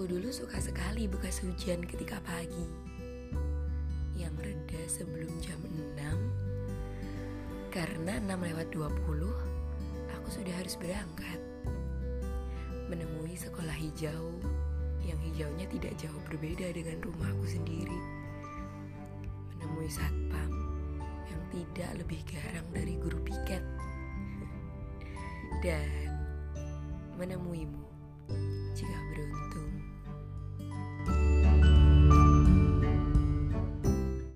Aku dulu suka sekali bekas hujan ketika pagi. Yang reda sebelum jam 6 Karena 6 lewat 20 Aku sudah harus berangkat. Menemui sekolah hijau Yang hijaunya tidak jauh berbeda dengan rumahku sendiri. Menemui satpam Yang tidak lebih garang dari guru piket. Dan menemuimu.